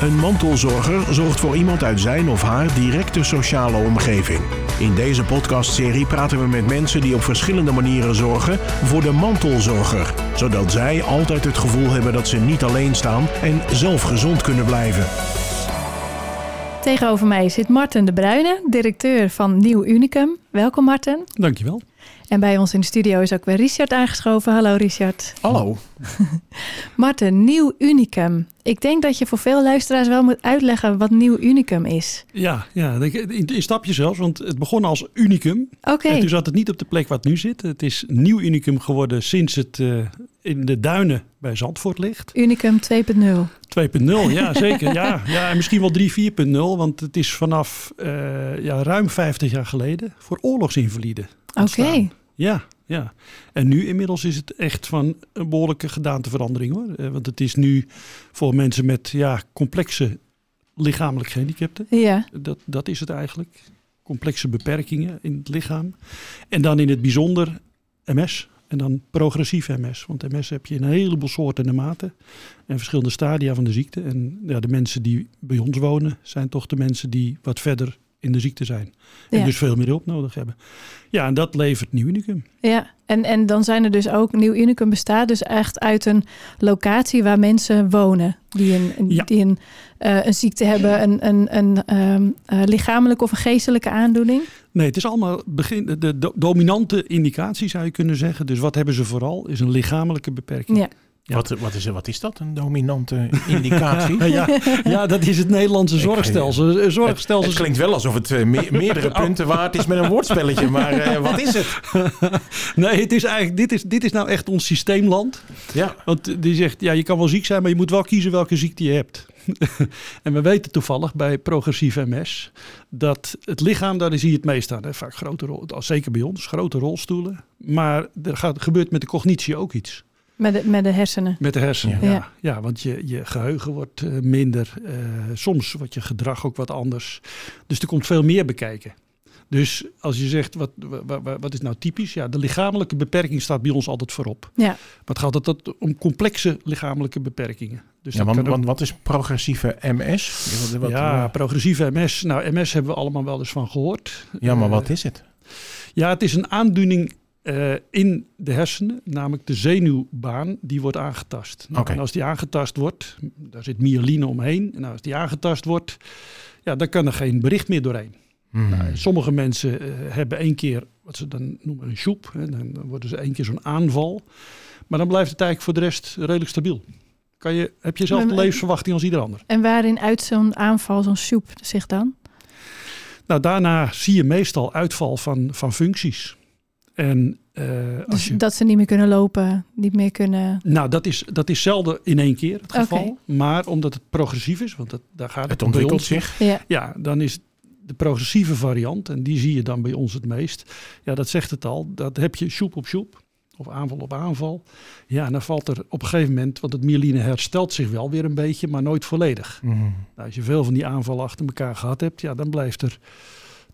Een mantelzorger zorgt voor iemand uit zijn of haar directe sociale omgeving. In deze podcastserie praten we met mensen die op verschillende manieren zorgen voor de mantelzorger, zodat zij altijd het gevoel hebben dat ze niet alleen staan en zelf gezond kunnen blijven. Tegenover mij zit Marten de Bruyne, directeur van Nieuw Unicum. Welkom Marten. Dankjewel. En bij ons in de studio is ook weer Richard aangeschoven. Hallo Richard. Hallo. Marten, Nieuw Unicum. Ik denk dat je voor veel luisteraars wel moet uitleggen wat Nieuw Unicum is. Ja, ja in, in stapjes zelfs, want het begon als Unicum. Oké. En toen zat het niet op de plek waar het nu zit. Het is Nieuw Unicum geworden sinds het uh, in de duinen bij Zandvoort ligt. Unicum 2.0. 2.0, ja zeker. ja, ja, en misschien wel 3, 4.0, want het is vanaf uh, ja, ruim 50 jaar geleden voor oorlogsinvaliden. Oké. Ja, ja. En nu inmiddels is het echt van een behoorlijke gedaanteverandering hoor. Eh, want het is nu voor mensen met ja, complexe lichamelijke gehandicapten. Ja. Dat, dat is het eigenlijk. Complexe beperkingen in het lichaam. En dan in het bijzonder MS. En dan progressief MS. Want MS heb je in een heleboel soorten en maten. En verschillende stadia van de ziekte. En ja, de mensen die bij ons wonen zijn toch de mensen die wat verder in de ziekte zijn. En Ja. dus veel meer hulp nodig hebben. Ja, en dat levert Nieuw Unicum. Ja, en, en dan zijn er dus ook, Nieuw Unicum bestaat dus echt uit een locatie waar mensen wonen. Die een, een- Ja. die een, eh, een ziekte hebben, een, een, een eh, lichamelijke of een geestelijke aandoening. Nee, het is allemaal begin, de, de dominante indicatie zou je kunnen zeggen. Dus wat hebben ze vooral? Is een lichamelijke beperking. Ja. Ja. Wat, wat, is, wat is dat, een dominante indicatie? Ja, ja, dat is het Nederlandse zorgstelsel. Een Het, Zorgstelsel. het klinkt wel alsof het eh, me- meerdere punten waard is met een woordspelletje, maar eh, wat is het? Nee, het is eigenlijk, dit, is, dit is nou echt ons systeemland. Ja, Want die zegt, ja, je kan wel ziek zijn, maar je moet wel kiezen welke ziekte je hebt. en we weten toevallig bij progressief MS dat het lichaam, daar zie je het meest aan. Hè? Vaak grote rol, zeker bij ons, grote rolstoelen. Maar er gaat, gebeurt met de cognitie ook iets. Met de, met de hersenen. Met de hersenen, Ja. ja. ja. want je, je geheugen wordt eh, minder. eh, soms wordt je gedrag ook wat anders. Dus er komt veel meer bekijken. Dus als je zegt, wat, wa- wa- wat is nou typisch? Ja, de lichamelijke beperking staat bij ons altijd voorop. Ja. Maar het gaat altijd om complexe lichamelijke beperkingen. Dus ja want, kan ook- want wat is progressieve MS? Ja, wat- wat- ja, progressieve MS. Nou, MS hebben we allemaal wel eens van gehoord. ja, maar Eh, wat is het? Ja, het is een aandoening eh, in de hersenen, namelijk de zenuwbaan, die wordt aangetast. Nou. En als die aangetast wordt, daar zit myeline omheen. En als die aangetast wordt, ja, dan kan er geen bericht meer doorheen. Hmm. Nou, sommige mensen eh, hebben één keer wat ze dan noemen een shoep. Hè, dan worden ze één keer zo'n aanval. Maar dan blijft het eigenlijk voor de rest redelijk stabiel. Kan je, heb je zelf de levensverwachting als ieder ander. En waarin uit zo'n aanval, zo'n soep zich dan? Nou, daarna zie je meestal uitval van, van functies. En eh, als Dus je, dat ze niet meer kunnen lopen, niet meer kunnen... nou, dat is, dat is zelden in één keer het geval. Maar omdat het progressief is, want dat, daar gaat het, Het om bij ontwikkelt ons. zich. Ja. Ja, dan is de progressieve variant, en die zie je dan bij ons het meest. Ja, dat zegt het al. Dat heb je shoep op shoep. Of aanval op aanval. Ja, en dan valt er op een gegeven moment, want het myeline herstelt zich wel weer een beetje, maar nooit volledig. Hmm. Nou, als je veel van die aanvallen achter elkaar gehad hebt, ja, dan blijft er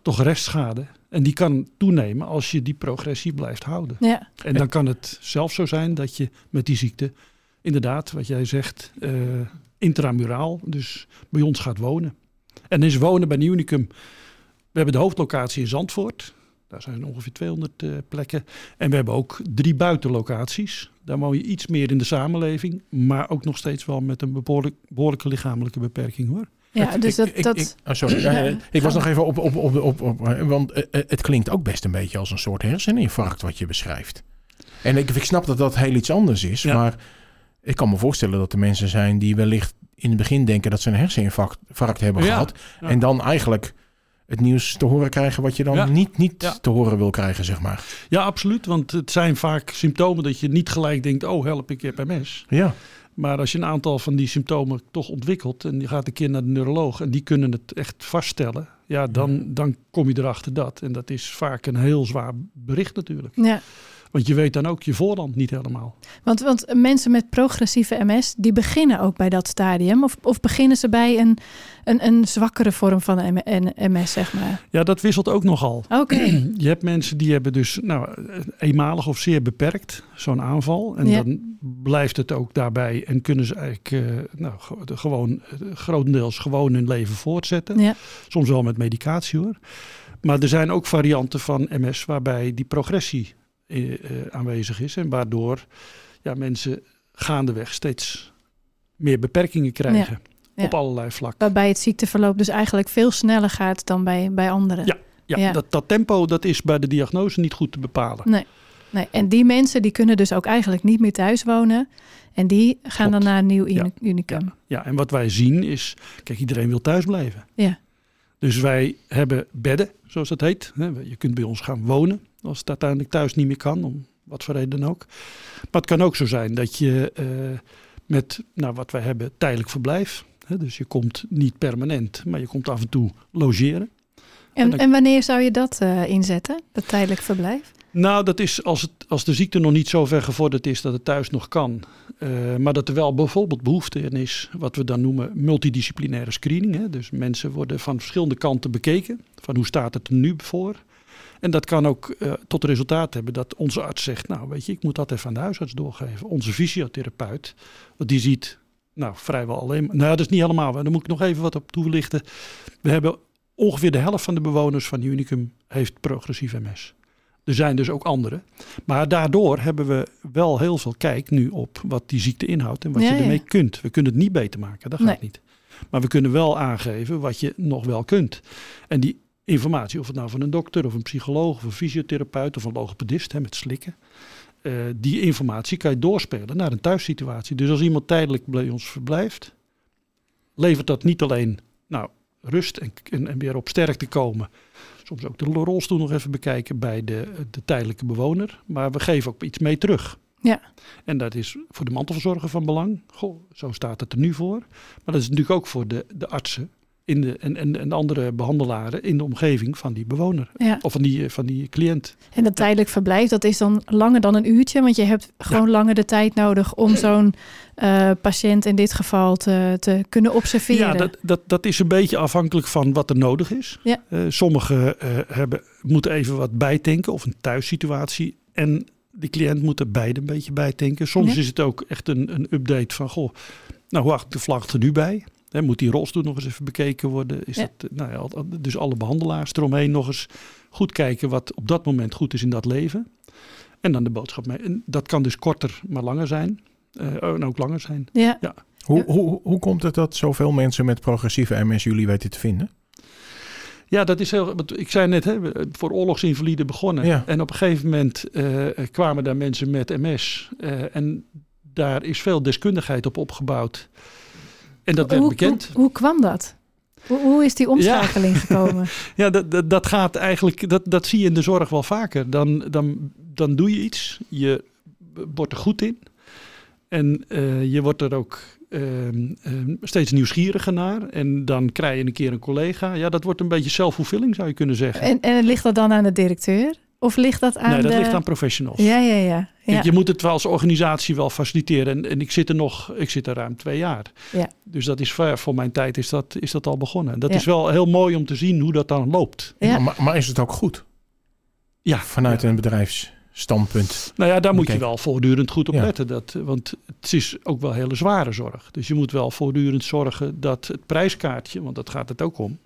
toch restschade. En die kan toenemen als je die progressie blijft houden. Ja. En dan kan het zelfs zo zijn dat je met die ziekte, inderdaad, wat jij zegt, eh, intramuraal, dus bij ons gaat wonen. En is wonen bij Unicum. We hebben de hoofdlocatie in Zandvoort. Daar zijn ongeveer 200 eh, plekken. En we hebben ook drie buitenlocaties. Daar woon je iets meer in de samenleving, maar ook nog steeds wel met een behoorlijk, behoorlijke lichamelijke beperking hoor. Ja, dus dat... Ik- dat ik- oh, sorry. Ja. Ik was nog even op, op, op, op, op eh, want eh, eh, het klinkt ook best een beetje als een soort herseninfarct wat je beschrijft. En ik, ik snap dat dat heel iets anders is, Ja. maar ik kan me voorstellen dat er mensen zijn die wellicht in het begin denken dat ze een herseninfarct infarct hebben Ja. gehad. Ja. En dan eigenlijk het nieuws te horen krijgen wat je dan Ja. niet, niet Ja. te horen wil krijgen, zeg maar. Ja, absoluut. Want het zijn vaak symptomen dat je niet gelijk denkt, oh help, ik heb MS. Ja. Maar als je een aantal van die symptomen toch ontwikkelt en je gaat een keer naar de neuroloog en die kunnen het echt vaststellen, ja, dan, dan kom je erachter dat. En dat is vaak een heel zwaar bericht natuurlijk. ja. Want je weet dan ook je voorland niet helemaal. Want, want mensen met progressieve MS, die beginnen ook bij dat stadium. Of, of beginnen ze bij een, een, een zwakkere vorm van een MS, zeg maar? Ja, dat wisselt ook nogal. Oké. Je hebt mensen die hebben dus nou, eenmalig of zeer beperkt zo'n aanval. En Ja. dan blijft het ook daarbij en kunnen ze eigenlijk eh, nou, gewoon eh, grotendeels gewoon hun leven voortzetten. Ja. Soms wel met medicatie hoor. Maar er zijn ook varianten van MS waarbij die progressie aanwezig is. En waardoor ja, mensen gaandeweg steeds meer beperkingen krijgen. Ja. Op allerlei vlakken. Waarbij het ziekteverloop dus eigenlijk veel sneller gaat dan bij, bij anderen. Ja. Ja, Ja. Dat, dat tempo dat is bij de diagnose niet goed te bepalen. Nee. nee. En die mensen die kunnen dus ook eigenlijk niet meer thuis wonen. En die gaan Klopt. dan naar een nieuw Ja. uni- unicum. Ja, en wat wij zien is, kijk, iedereen wil thuis blijven. Ja. Dus wij hebben bedden, zoals dat heet. Je kunt bij ons gaan wonen als het uiteindelijk thuis niet meer kan, om wat voor reden dan ook. Maar het kan ook zo zijn dat je eh, met, nou, wat wij hebben, tijdelijk verblijf. Hè, dus je komt niet permanent, maar je komt af en toe logeren. En En, dan- en wanneer zou je dat eh, inzetten, dat tijdelijk verblijf? Nou, dat is als, het, als de ziekte nog niet zo ver gevorderd is dat het thuis nog kan. Eh, maar dat er wel bijvoorbeeld behoefte in is, wat we dan noemen multidisciplinaire screening. Hè? Dus mensen worden van verschillende kanten bekeken. Van hoe staat het er nu voor? En dat kan ook eh, tot resultaat hebben dat onze arts zegt, nou weet je, ik moet dat even aan de huisarts doorgeven. Onze fysiotherapeut, want die ziet nou vrijwel alleen maar, nou dat is niet helemaal, waar. daar moet ik nog even wat op toelichten. We hebben ongeveer de helft van de bewoners van Unicum heeft progressief MS. Er zijn dus ook andere. Maar daardoor hebben we wel heel veel kijk nu op wat die ziekte inhoudt en wat Ja, je ja. ermee kunt. We kunnen het niet beter maken, dat gaat Nee. niet. Maar we kunnen wel aangeven wat je nog wel kunt. En die informatie, of het nou van een dokter of een psycholoog of een fysiotherapeut of een logopedist hè, met slikken. eh, die informatie kan je doorspelen naar een thuissituatie. Dus als iemand tijdelijk bij ons verblijft, levert dat niet alleen nou, rust en, en, en weer op sterkte komen. Soms ook de rolstoel nog even bekijken bij de, de tijdelijke bewoner. Maar we geven ook iets mee terug. Ja. En dat is voor de mantelverzorger van belang. Goh, zo staat het er nu voor. Maar dat is natuurlijk ook voor de, de artsen in de, en, en, en andere behandelaren in de omgeving van die bewoner. Ja. Of van die, van die cliënt. En dat tijdelijk verblijf, dat is dan langer dan een uurtje. Want je hebt gewoon langer de tijd nodig om zo'n eh, patiënt in dit geval te, te kunnen observeren. Ja, dat, dat, dat is een beetje afhankelijk van wat er nodig is. Ja. Eh, sommigen eh, hebben, moeten even wat bijtanken of een thuissituatie. En de cliënt moet er beide een beetje bijtanken. Soms Ja. is het ook echt een, een update van, goh, nou hoe acht de vlag er nu bij? Hè, moet die rolstoel nog eens even bekeken worden? Is Ja. dat, eh, nou ja, dus alle behandelaars eromheen nog eens goed kijken wat op dat moment goed is in dat leven. En dan de boodschap mee. En dat kan dus korter, maar langer zijn. Eh, en ook langer zijn. ja. Hoe, Ja. hoe, hoe komt het dat zoveel mensen met progressieve MS jullie weten te vinden? Ja, dat is heel. want Ik zei net, hè, we- voor oorlogsinvaliden begonnen. Ja. En op een gegeven moment eh, kwamen daar mensen met MS. eh, en daar is veel deskundigheid op opgebouwd. En dat werd hoe, bekend. Hoe, hoe kwam dat? Hoe, hoe is die omschakeling gekomen? Ja, dat, dat, dat gaat eigenlijk. Dat, dat zie je in de zorg wel vaker. Dan, dan, dan doe je iets. Je wordt er goed in. En eh, je wordt er ook ehm, ehm, steeds nieuwsgieriger naar. En dan krijg je een keer een collega. Ja, dat wordt een beetje zelfvervulling, zou je kunnen zeggen. En, en ligt dat dan aan de directeur? Of ligt dat aan nee, dat de... ligt aan professionals. Ja, ja, ja. Je moet het wel als organisatie wel faciliteren. En, en ik zit er nog, ik zit er ruim twee jaar. Ja. Dus dat is voor, voor mijn tijd is dat, is dat al begonnen. Dat Ja. is wel heel mooi om te zien hoe dat dan loopt. Ja. Maar, maar is het ook goed Ja, vanuit ja. een bedrijfsstandpunt? Nou ja, daar moet je wel voortdurend goed op Ja. letten. Dat, want het is ook wel hele zware zorg. Dus je moet wel voortdurend zorgen dat het prijskaartje, want dat gaat het ook om,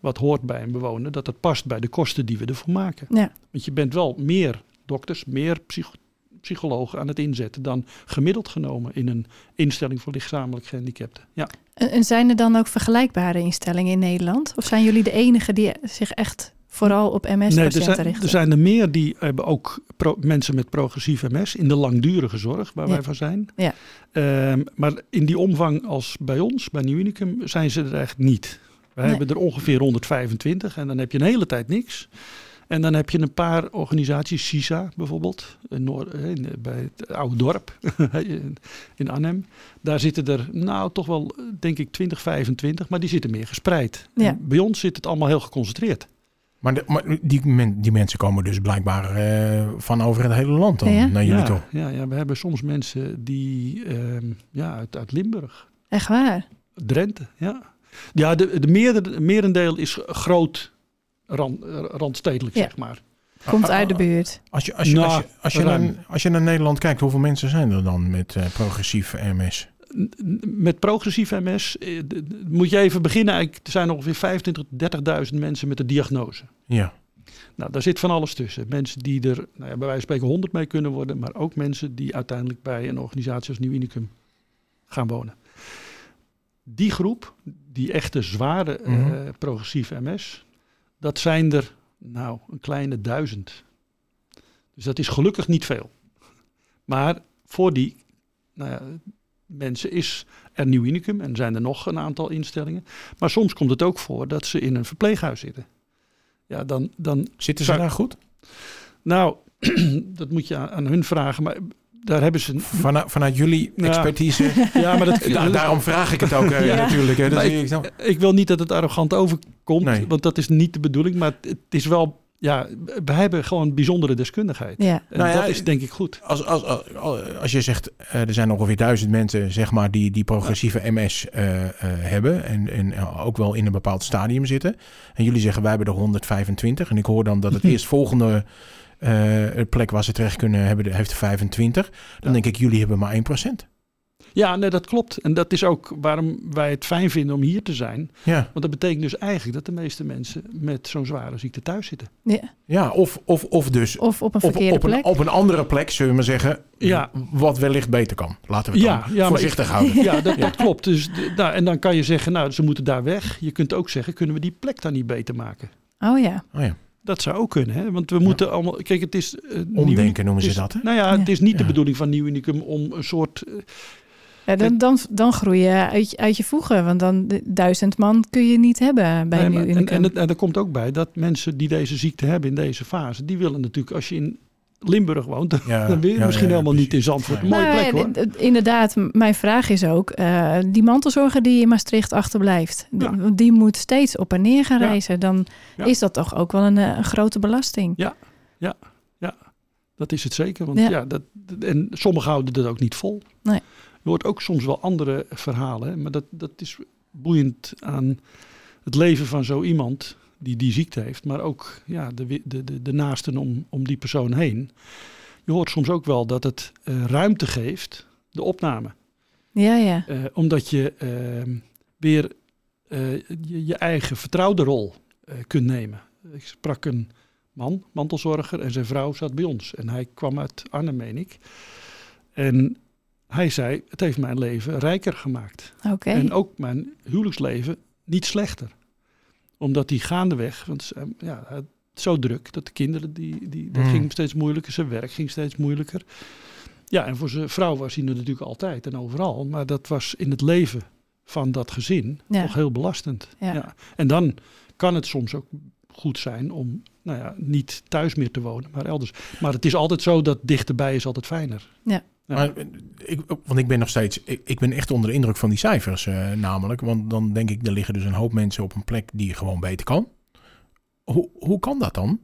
wat hoort bij een bewoner, dat dat past bij de kosten die we ervoor maken. Ja. Want je bent wel meer dokters, meer psych- psychologen aan het inzetten dan gemiddeld genomen in een instelling voor lichamelijk gehandicapten. Ja. En, zijn er dan ook vergelijkbare instellingen in Nederland? Of zijn jullie de enige die zich echt vooral op Nee, MS-patiënten zijn, richten? er zijn er meer die hebben ook mensen met progressief MS in de langdurige zorg, waar Ja. wij van zijn. Ja. Ehm, maar in die omvang als bij ons, bij Nieuw Unicum, zijn ze er eigenlijk niet. Wij Nee. hebben er ongeveer 125 en dan heb je een hele tijd niks. En dan heb je een paar organisaties, CISA bijvoorbeeld, in Noor- eh, in, bij het oude dorp in- in Arnhem. Daar zitten er nou toch wel, denk ik, 20, 25, maar die zitten meer gespreid. Ja. Bij ons zit het allemaal heel geconcentreerd. Maar, de- maar die, men- die mensen komen dus blijkbaar eh, van over het hele land dan Ja? naar jullie toe. Ja, ja, ja, we hebben soms mensen die ehm, ja, uit, uit Limburg, Echt waar? Drenthe, ja. Ja, de, merendeel is groot rand, randstedelijk, Ja. zeg maar. Komt Ah, uit de ah, buurt. Als je, als, je, Nou, als, je, als, je ruim. naar, als je naar Nederland kijkt, hoeveel mensen zijn er dan met eh, progressief MS? Met progressief MS eh, moet je even beginnen. Eigenlijk, Er zijn ongeveer 25.000 tot 30.000 mensen met de diagnose. Ja. Nou, daar zit van alles tussen. Mensen die er nou ja, bij wijze van spreken 100 mee kunnen worden, maar ook mensen die uiteindelijk bij een organisatie als Nieuw Unicum gaan wonen. Die groep, die echte zware eh, Mhm. progressieve MS, dat zijn er nou een kleine duizend. Dus dat is gelukkig niet veel. Maar voor die nou ja, mensen is er Nieuw Unicum en zijn er nog een aantal instellingen. Maar soms komt het ook voor dat ze in een verpleeghuis zitten. Ja, dan, dan Zitten ze daar goed? nou, dat moet je aan, aan hun vragen. Maar daar hebben ze. Vanuit, vanuit jullie expertise. Ja, maar dat, Da- daarom vraag ik het ook eh, Ja. natuurlijk. Hè. Dat ik wil niet dat het arrogant overkomt, Nee. want dat is niet de bedoeling. Maar het, het is wel. Ja, we hebben gewoon bijzondere deskundigheid. Ja. En Nou ja, dat is denk ik goed. Als, als, als, als je zegt, eh, er zijn ongeveer duizend mensen zeg maar, die, die progressieve MS eh, eh, hebben en, en ook wel in een bepaald stadium zitten. En jullie zeggen, wij hebben er 125. En ik hoor dan dat het eerstvolgende eh, plek waar ze terecht kunnen hebben, de- heeft er 25. Dan Ja. denk ik, jullie hebben maar 1%. Ja, nee, dat klopt. En dat is ook waarom wij het fijn vinden om hier te zijn. Ja, Want dat betekent dus eigenlijk dat de meeste mensen met zo'n zware ziekte thuis zitten. ja. ja of, of, of dus Of op een verkeerde op, een, plek. op een andere plek, zullen we maar zeggen, Ja. wat wellicht beter kan. Laten we het Ja, dan ja, maar voorzichtig houden. Ja, dat, dat klopt. Dus, d- nou, en dan kan je zeggen, nou, ze moeten daar weg. Je kunt ook zeggen, kunnen we die plek dan niet beter maken? Oh ja. Oh ja. Dat zou ook kunnen, hè? Want we moeten allemaal. Kijk, het is. Nieuw- Omdenken noemen ze is- dat. Hè? Nou ja, het Ja. is niet de bedoeling van Nieuw Unicum om een soort. eh, Ja, dan, dan, dan groei je uit, je- uit je voegen. Want dan duizend man kun je niet hebben bij nee, Nieuw en, Unicum. en, het- en er komt ook bij dat mensen die deze ziekte hebben in deze fase, die willen natuurlijk, als je in Limburg woont, dan Ja, ja, misschien ja, helemaal niet in. Zandvoort. Een mooie Nou, plek hoor. d- d- Inderdaad, mijn vraag is ook, eh, die mantelzorger die in Maastricht achterblijft, Ja. die moet steeds op en neer gaan Ja. reizen. Dan Ja. is dat toch ook wel een, eh, een grote belasting. Dat is het zeker. Want Ja. ja, dat, en sommigen houden dat ook niet vol. Nee. Je hoort ook soms wel andere verhalen. Maar dat, dat is boeiend aan het leven van zo iemand die die ziekte heeft. Maar ook ja, de, de, de, de naasten om, om die persoon heen. Je hoort soms ook wel dat het eh, ruimte geeft, de opname. Ja, ja. Eh, omdat je ehm, weer eh, je, je eigen vertrouwde rol kunt nemen. Ik sprak een man, mantelzorger, en zijn vrouw zat bij ons. En hij kwam uit Arnhem, meen ik. En hij zei, het heeft mijn leven rijker gemaakt. En ook mijn huwelijksleven niet slechter. Omdat hij gaandeweg, want eh, ja, zo druk dat de kinderen, die, die, dat Mm. ging steeds moeilijker. Zijn werk ging steeds moeilijker. Ja, en voor zijn vrouw was hij er natuurlijk altijd en overal. Maar dat was in het leven van dat gezin Ja. toch heel belastend. Ja. En dan kan het soms ook goed zijn om nou ja, niet thuis meer te wonen, maar elders. Maar het is altijd zo dat dichterbij is altijd fijner. Ja. Maar, eh, ik, want ik ben nog steeds, ik, ben echt onder de indruk van die cijfers eh, namelijk. Want dan denk ik, er liggen dus een hoop mensen op een plek die gewoon beter kan. Hoe, hoe kan dat dan?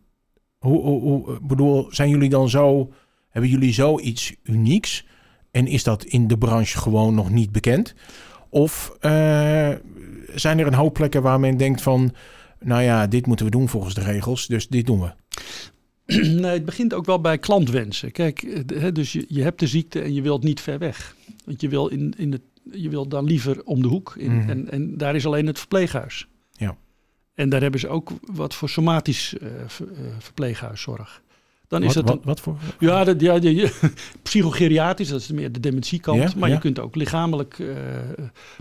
Hoe, hoe, ik bedoel, zijn jullie dan zo, hebben jullie zoiets unieks? En is dat in de branche gewoon nog niet bekend? Of eh, zijn er een hoop plekken waar men denkt van, nou ja, dit moeten we doen volgens de regels, dus dit doen we. nee, het begint ook wel bij klantwensen. Kijk, de- hè, dus je, je hebt de ziekte en je wilt niet ver weg. Want je wil, in, in het, je wil dan liever om de hoek. In, Mhm. en, en daar is alleen het verpleeghuis. Ja. En daar hebben ze ook wat voor somatisch eh, ver- eh, verpleeghuiszorg. Dan is Wat, dat wat, voor? ja, dat, ja, psychogeriatrisch, dat is meer de dementiekant. Ja, maar je kunt ook lichamelijk, eh,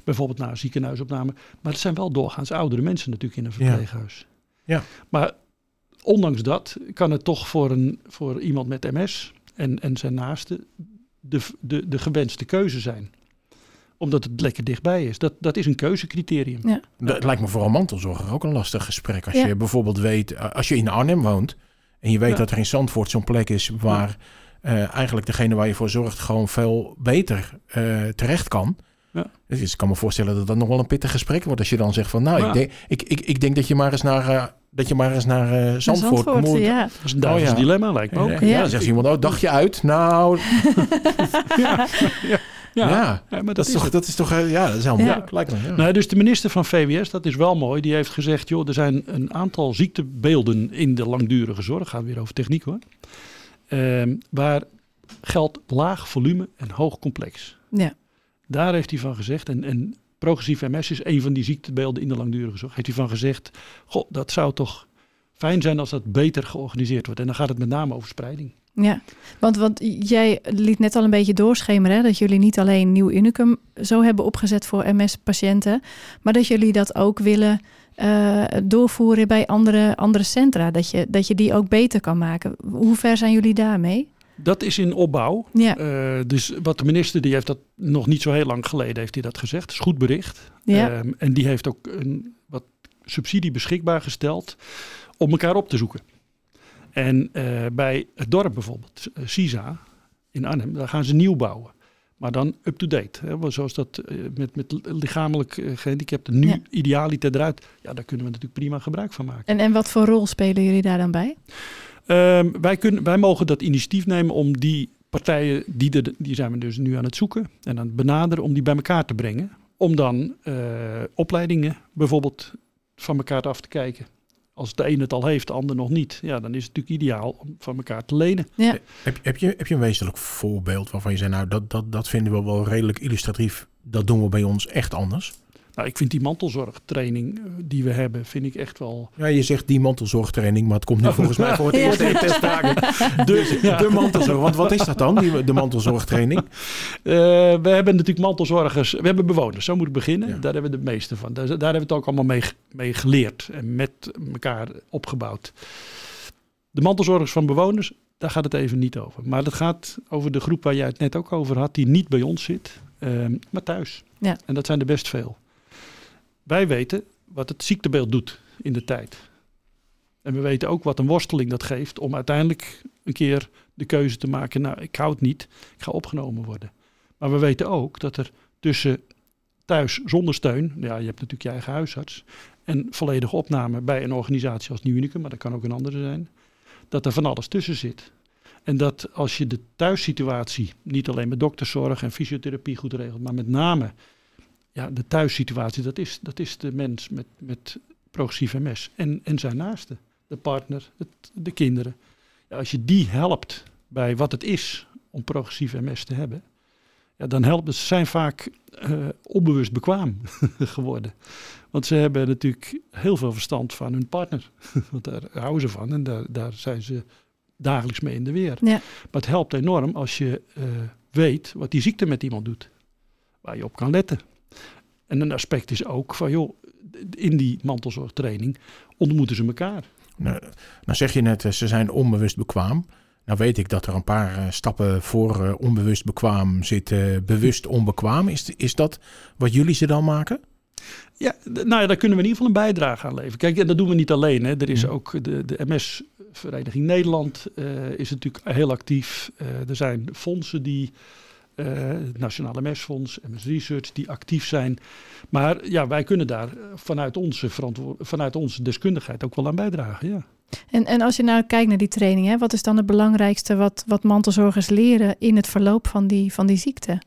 bijvoorbeeld naar een ziekenhuisopname. Maar het zijn wel doorgaans oudere mensen natuurlijk in een Ja. verpleeghuis. Ja. Maar ondanks dat kan het toch voor, een, voor iemand met MS en, en zijn naasten de, de, de gewenste keuze zijn. Omdat het lekker dichtbij is. Dat, dat is een keuzecriterium. Ja. Dat lijkt me vooral mantelzorger ook een lastig gesprek. Als Ja. je bijvoorbeeld weet, eh, als je in Arnhem woont en je weet Ja. dat er in Zandvoort zo'n plek is waar eh, eigenlijk degene waar je voor zorgt gewoon veel beter eh, terecht kan. Ja. Dus ik kan me voorstellen dat dat nog wel een pittig gesprek wordt als je dan zegt van nou, Ja. ik, denk, ik, ik, ik denk dat je maar eens naar, eh, Dat je maar eens naar eh, Naar Zandvoort, moet. ja. Dat is een duivels ja. dilemma, lijkt me ook. Ja, Ja. dan zegt iemand, oh, dagje uit. Nou, Ja, ja. Ja, maar Dat, dat, is toch, dat is toch, eh, ja, dat is helemaal Ja. moeilijk, lijkt me. Ja. Nou, dus de minister van VWS, dat is wel mooi, die heeft gezegd: joh, er zijn een aantal ziektebeelden in de langdurige zorg, gaat weer over techniek hoor, ehm, waar geldt laag volume en hoog complex. Ja. Daar heeft hij van gezegd, en, en progressief MS is een van die ziektebeelden in de langdurige zorg, heeft hij van gezegd: goh, dat zou toch fijn zijn als dat beter georganiseerd wordt. En dan gaat het met name over spreiding. Ja, want, want jij liet net al een beetje doorschemeren hè, dat jullie niet alleen Nieuw Unicum zo hebben opgezet voor MS-patiënten, maar dat jullie dat ook willen eh, doorvoeren bij andere, andere centra, dat je, dat je die ook beter kan maken. Hoe ver zijn jullie daarmee? Dat is in opbouw. Ja, Eh, dus wat de minister, die heeft dat nog niet zo heel lang geleden, heeft hij dat gezegd. Dat is goed bericht. ja, Ehm, en die heeft ook een, wat subsidie beschikbaar gesteld om elkaar op te zoeken. En eh, bij het dorp bijvoorbeeld, eh, Sisa in Arnhem, daar gaan ze nieuw bouwen. Maar dan up-to-date. Zoals dat met, met lichamelijk eh, gehandicapten nu Ja. idealiter eruit. Ja, daar kunnen we natuurlijk prima gebruik van maken. en, en wat voor rol spelen jullie daar dan bij? Ehm, wij, kunnen, wij mogen dat initiatief nemen om die partijen, die, er, die zijn we dus nu aan het zoeken en aan het benaderen, om die bij elkaar te brengen. Om dan eh, opleidingen bijvoorbeeld van elkaar af te kijken. Als de een het al heeft, de ander nog niet. Ja, dan is het natuurlijk ideaal om van elkaar te lenen. Heb, heb, je, heb je een wezenlijk voorbeeld waarvan je zei, nou, dat, dat, dat vinden we wel redelijk illustratief. Dat doen we bij ons echt anders. Nou, ik vind die mantelzorgtraining eh, die we hebben, vind ik echt wel... Ja, je zegt die mantelzorgtraining, maar het komt nu volgens mij voor het Ja. eerst in ter sprake. De, Ja. de mantelzorg. Want wat is dat dan, die, de mantelzorgtraining? Eh, we hebben natuurlijk mantelzorgers, we hebben bewoners, zo moet ik beginnen. Ja. Daar hebben we de meeste van. Daar, daar hebben we het ook allemaal mee, mee geleerd en met elkaar opgebouwd. De mantelzorgers van bewoners, daar gaat het even niet over. Maar het gaat over de groep waar jij het net ook over had, die niet bij ons zit, ehm, maar thuis. Ja. En dat zijn er best veel. Wij weten wat het ziektebeeld doet in de tijd. En we weten ook wat een worsteling dat geeft om uiteindelijk een keer de keuze te maken. Nou, ik hou het niet, ik ga opgenomen worden. Maar we weten ook dat er tussen thuis zonder steun, ja, je hebt natuurlijk je eigen huisarts, en volledige opname bij een organisatie als Nieuw Unicum, maar dat kan ook een andere zijn, dat er van alles tussen zit. En dat als je de thuissituatie, niet alleen met dokterzorg en fysiotherapie goed regelt, maar met name ja, de thuissituatie, dat is, dat is de mens met, met progressief MS en, en zijn naasten, de partner, het, de kinderen. Ja, als je die helpt bij wat het is om progressief MS te hebben, ja, dan helpt het. Ze zijn vaak eh, onbewust bekwaam geworden. Want ze hebben natuurlijk heel veel verstand van hun partner. Want daar houden ze van en daar, daar zijn ze dagelijks mee in de weer. Ja. Maar het helpt enorm als je eh, weet wat die ziekte met iemand doet. Waar je op kan letten. En een aspect is ook van, joh, in die mantelzorgtraining ontmoeten ze elkaar. Nou, nou zeg je net, eh, ze zijn onbewust bekwaam. Nou weet ik dat er een paar eh, stappen voor eh, onbewust bekwaam zitten. bewust onbekwaam. Is, is dat wat jullie ze dan maken? Ja, nou ja, daar kunnen we in ieder geval een bijdrage aan leveren. Kijk, en dat doen we niet alleen. Hè. Er is Ja. ook de, de MS-vereniging Nederland is natuurlijk heel actief. Er zijn fondsen die, eh, het Nationale MS-fonds, MS Research, die actief zijn. Maar ja, wij kunnen daar eh, vanuit onze, vanuit onze deskundigheid ook wel aan bijdragen. Ja. En, en als je nou kijkt naar die training, hè, wat is dan het belangrijkste wat, wat mantelzorgers leren in het verloop van die, van die ziekte?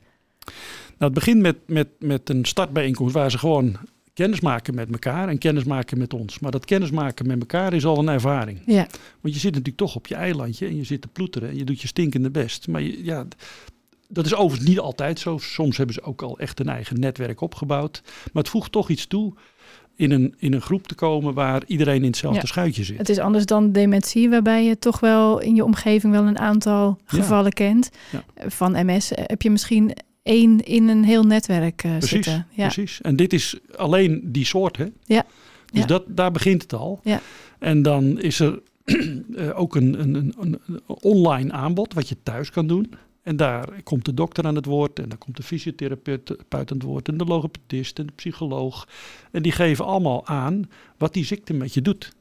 Nou, het begint met, met, met een startbijeenkomst waar ze gewoon kennis maken met elkaar en kennis maken met ons. Maar dat kennis maken met elkaar is al een ervaring. Ja, Want je zit natuurlijk toch op je eilandje en je zit te ploeteren en je doet je stinkende best. Maar je, ja, dat is overigens niet altijd zo. Soms hebben ze ook al echt een eigen netwerk opgebouwd. Maar het voegt toch iets toe in een, in een groep te komen waar iedereen in hetzelfde Ja. schuitje zit. het is anders dan dementie, waarbij je toch wel in je omgeving wel een aantal Ja. gevallen kent. Ja. Van MS heb je misschien één in een heel netwerk eh, Precies, zitten. Ja. Precies. En dit is alleen die soort, hè? Ja. Dus. Dat, daar begint het al. Ja. En dan is er eh, ook een, een een online aanbod wat je thuis kan doen. En daar komt de dokter aan het woord en dan komt de fysiotherapeut aan het woord en de logopedist en de psycholoog. En die geven allemaal aan wat die ziekte met je doet.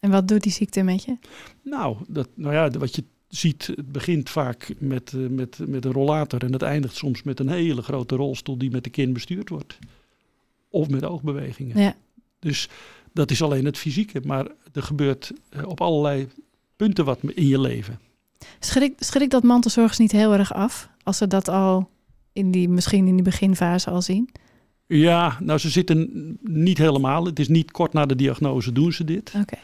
En wat doet die ziekte met je? Nou, dat, nou ja, wat je ziet, het begint vaak met, eh, met, met een rollator en het eindigt soms met een hele grote rolstoel die met de kin bestuurd wordt. Of met oogbewegingen. Ja. Dus Dat is alleen het fysieke, maar er gebeurt eh, op allerlei punten wat in je leven. Schrik, schrik dat mantelzorgers niet heel erg af als ze dat al in die, misschien in die beginfase al zien? Ja, nou ze zitten niet helemaal. Het is niet kort na de diagnose doen ze dit. Oké.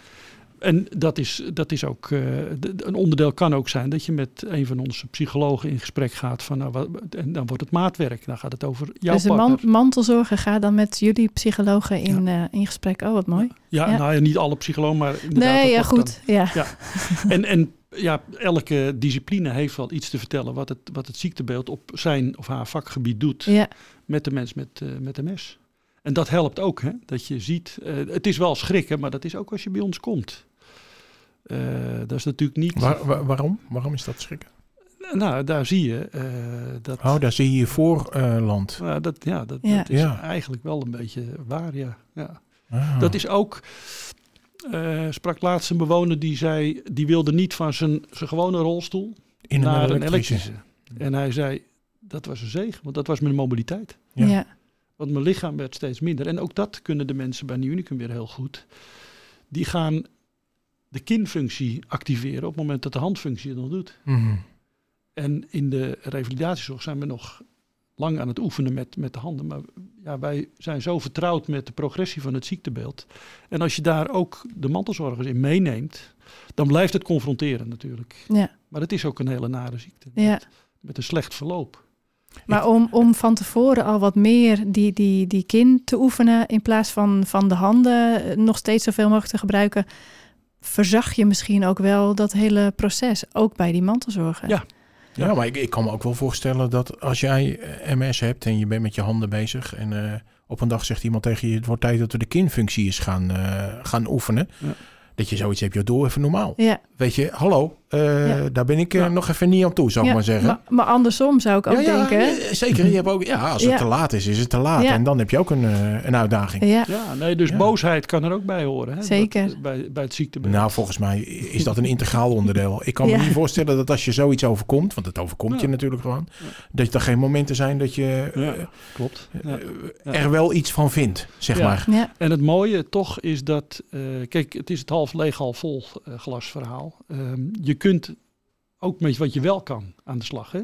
En dat is, dat is ook, eh, de- een onderdeel kan ook zijn dat je met een van onze psychologen in gesprek gaat van, nou, wat, en dan wordt het maatwerk. Dan gaat het over jouw Dus de partner. man, mantelzorger gaat dan met jullie psychologen in, eh, in gesprek. Oh, wat mooi. ja, ja. nou ja, niet alle psychologen, maar inderdaad. Nee, ja, goed. Ja. En, en ja, elke discipline heeft wel iets te vertellen wat het, wat het ziektebeeld op zijn of haar vakgebied doet Ja. met de mens met, eh, met MS. En dat helpt ook, hè? dat je ziet, eh, het is wel schrikken, maar dat is ook als je bij ons komt. Eh, dat is natuurlijk niet. Waar- waar- waarom? Waarom is dat schrikken? Nou, daar zie je eh, dat. Oh, daar zie je je voorland. Nou, dat, ja, dat, Ja. dat is Ja. eigenlijk wel een beetje waar, ja. ja. Ah. Dat is ook, eh, sprak laatst een bewoner die zei, die wilde niet van zijn, zijn gewone rolstoel in naar een een elektrische. elektrische. En hij zei, dat was een zegen, want dat was mijn mobiliteit. Ja. Ja. Want mijn lichaam werd steeds minder. En ook dat kunnen de mensen bij Nieuw Unicum weer heel goed. Die gaan de kinfunctie activeren op het moment dat de handfunctie het nog doet. Mhm. En in de revalidatiezorg zijn we nog lang aan het oefenen met, met de handen. Maar ja, wij zijn zo vertrouwd met de progressie van het ziektebeeld. En als je daar ook de mantelzorgers in meeneemt, dan blijft het confronteren natuurlijk. Ja. Maar het is ook een hele nare ziekte. Ja. Met, met een slecht verloop. Maar om, om van tevoren al wat meer die, die, die kin te oefenen in plaats van, van de handen eh, nog steeds zoveel mogelijk te gebruiken, verzag je misschien ook wel dat hele proces, ook bij die mantelzorger. Ja. Ja, maar ik, ik kan me ook wel voorstellen dat als jij eh, MS hebt en je bent met je handen bezig en eh, op een dag zegt iemand tegen je, het wordt tijd dat we de kinfunctie eens gaan, eh, gaan oefenen. Ja. Dat je zoiets hebt, joh, doe even normaal. Ja, Weet je, hallo, eh, Ja. daar ben ik eh, Ja. nog even niet aan toe, zou ik ja, maar zeggen. Maar, maar andersom zou ik ook ja, ja, denken. ja, zeker. Je hebt ook, ja, als het Ja. te laat is, is het te laat. Ja. En dan heb je ook een, eh, een uitdaging. Ja, Ja, nee, dus Ja. boosheid kan er ook bij horen. Hè? Zeker. Dat- bij, bij het ziektebeeld. Nou, volgens mij is dat een integraal onderdeel. Ik kan Ja. me niet voorstellen dat als je zoiets overkomt, want het overkomt je natuurlijk gewoon, dat er geen momenten zijn dat je Ja, eh, klopt. Er wel iets van vindt, zeg Ja. maar. ja, En het mooie toch is dat, eh, kijk, het is het half leeg, half vol eh, glasverhaal. Ehm, je kunt ook met wat je wel kan aan de slag. Hè?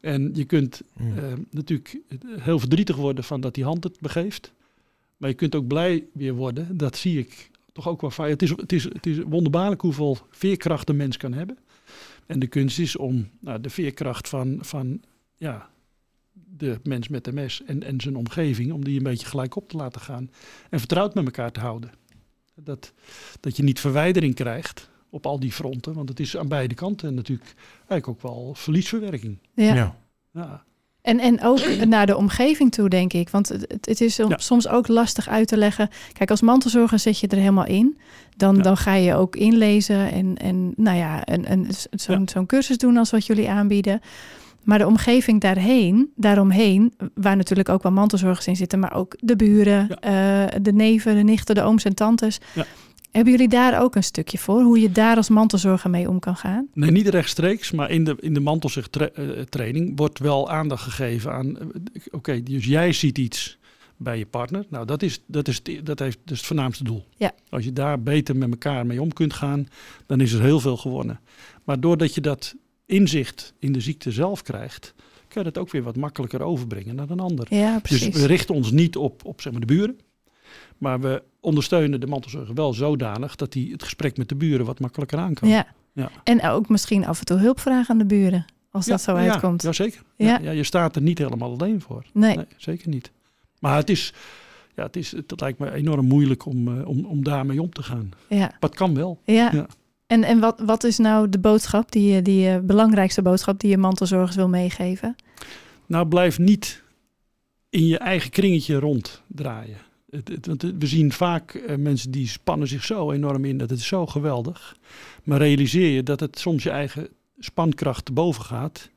En je kunt eh, natuurlijk heel verdrietig worden van dat die hand het begeeft. Maar je kunt ook blij weer worden. Dat zie ik toch ook wel vaak. Het is, het is, het is wonderbaarlijk hoeveel veerkracht een mens kan hebben. En de kunst is om nou, de veerkracht van, van ja, de mens met MS en, en zijn omgeving, om die een beetje gelijk op te laten gaan. En vertrouwd met elkaar te houden. Dat, dat je niet verwijdering krijgt op al die fronten. Want het is aan beide kanten natuurlijk eigenlijk ook wel verliesverwerking. ja. Ja. Ja. En, en ook naar de omgeving toe, denk ik. Want het, het- is Ja. soms ook lastig uit te leggen. Kijk, als mantelzorger zit je er helemaal in. Dan, Ja. dan ga je ook inlezen en, en nou ja, een, een, zo'n Ja. zo'n cursus doen als wat jullie aanbieden. Maar de omgeving daarheen, daaromheen, waar natuurlijk ook wel mantelzorgers in zitten, maar ook de buren, eh, de neven, de nichten, de ooms en tantes. Ja. Hebben jullie daar ook een stukje voor? Hoe je daar als mantelzorger mee om kan gaan? Nee, niet rechtstreeks, maar in de, in de mantelzorgtraining wordt wel aandacht gegeven aan... eh, Oké, dus jij ziet iets bij je partner. Nou, dat is, dat is, het, dat heeft, is het voornaamste doel. Ja. Als je daar beter met elkaar mee om kunt gaan, dan is er heel veel gewonnen. Maar doordat je dat inzicht in de ziekte zelf krijgt, kan je dat ook weer wat makkelijker overbrengen naar een ander. Ja, Dus precies. we richten ons niet op, op zeg maar, de buren. Maar we ondersteunen de mantelzorger wel zodanig dat hij het gesprek met de buren wat makkelijker aan kan. Ja. Ja. En ook misschien af en toe hulp vragen aan de buren. Als dat zo uitkomt. Ja, zeker. Ja. Je staat er niet helemaal alleen voor. Nee. Nee, zeker niet. Maar het is, ja, het is, het lijkt me enorm moeilijk om, eh, om, om daarmee om te gaan. Ja. Maar het kan wel. ja. Ja. En, en wat, wat is nou de boodschap, die, die belangrijkste boodschap die je mantelzorgers wil meegeven? Nou, blijf niet in je eigen kringetje ronddraaien. Het, het, want we zien vaak eh, mensen die spannen zich zo enorm in dat het is zo geweldig. Maar realiseer je dat het soms je eigen spankracht te boven gaat.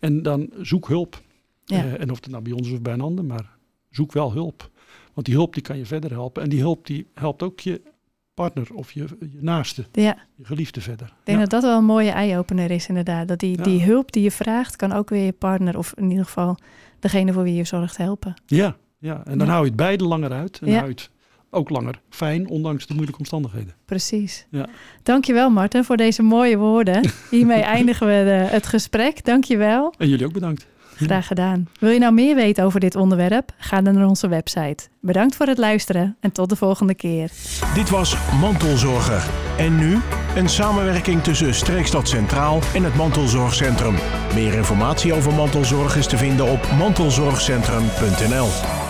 En dan zoek hulp. Ja. Eh, en of het nou bij ons of bij een ander, maar zoek wel hulp. Want die hulp die kan je verder helpen. En die hulp die helpt ook je partner of je, je naaste, Ja, je geliefde verder. ik denk Ja. dat dat wel een mooie eye-opener is inderdaad. Dat die, Ja. die hulp die je vraagt, kan ook weer je partner of in ieder geval degene voor wie je zorgt helpen. Ja, ja. en dan Ja. hou je het beide langer uit. En Ja. hou je het ook langer fijn, ondanks de moeilijke omstandigheden. Precies. Ja. Dankjewel Marten voor deze mooie woorden. Hiermee eindigen we de, het gesprek. Dankjewel. En jullie ook bedankt. Graag gedaan. Wil je nou meer weten over dit onderwerp? Ga dan naar onze website. Bedankt voor het luisteren en tot de volgende keer. Dit was Mantelzorger. En nu een samenwerking tussen Streekstad Centraal en het Mantelzorgcentrum. Meer informatie over mantelzorg is te vinden op mantelzorgcentrum.nl.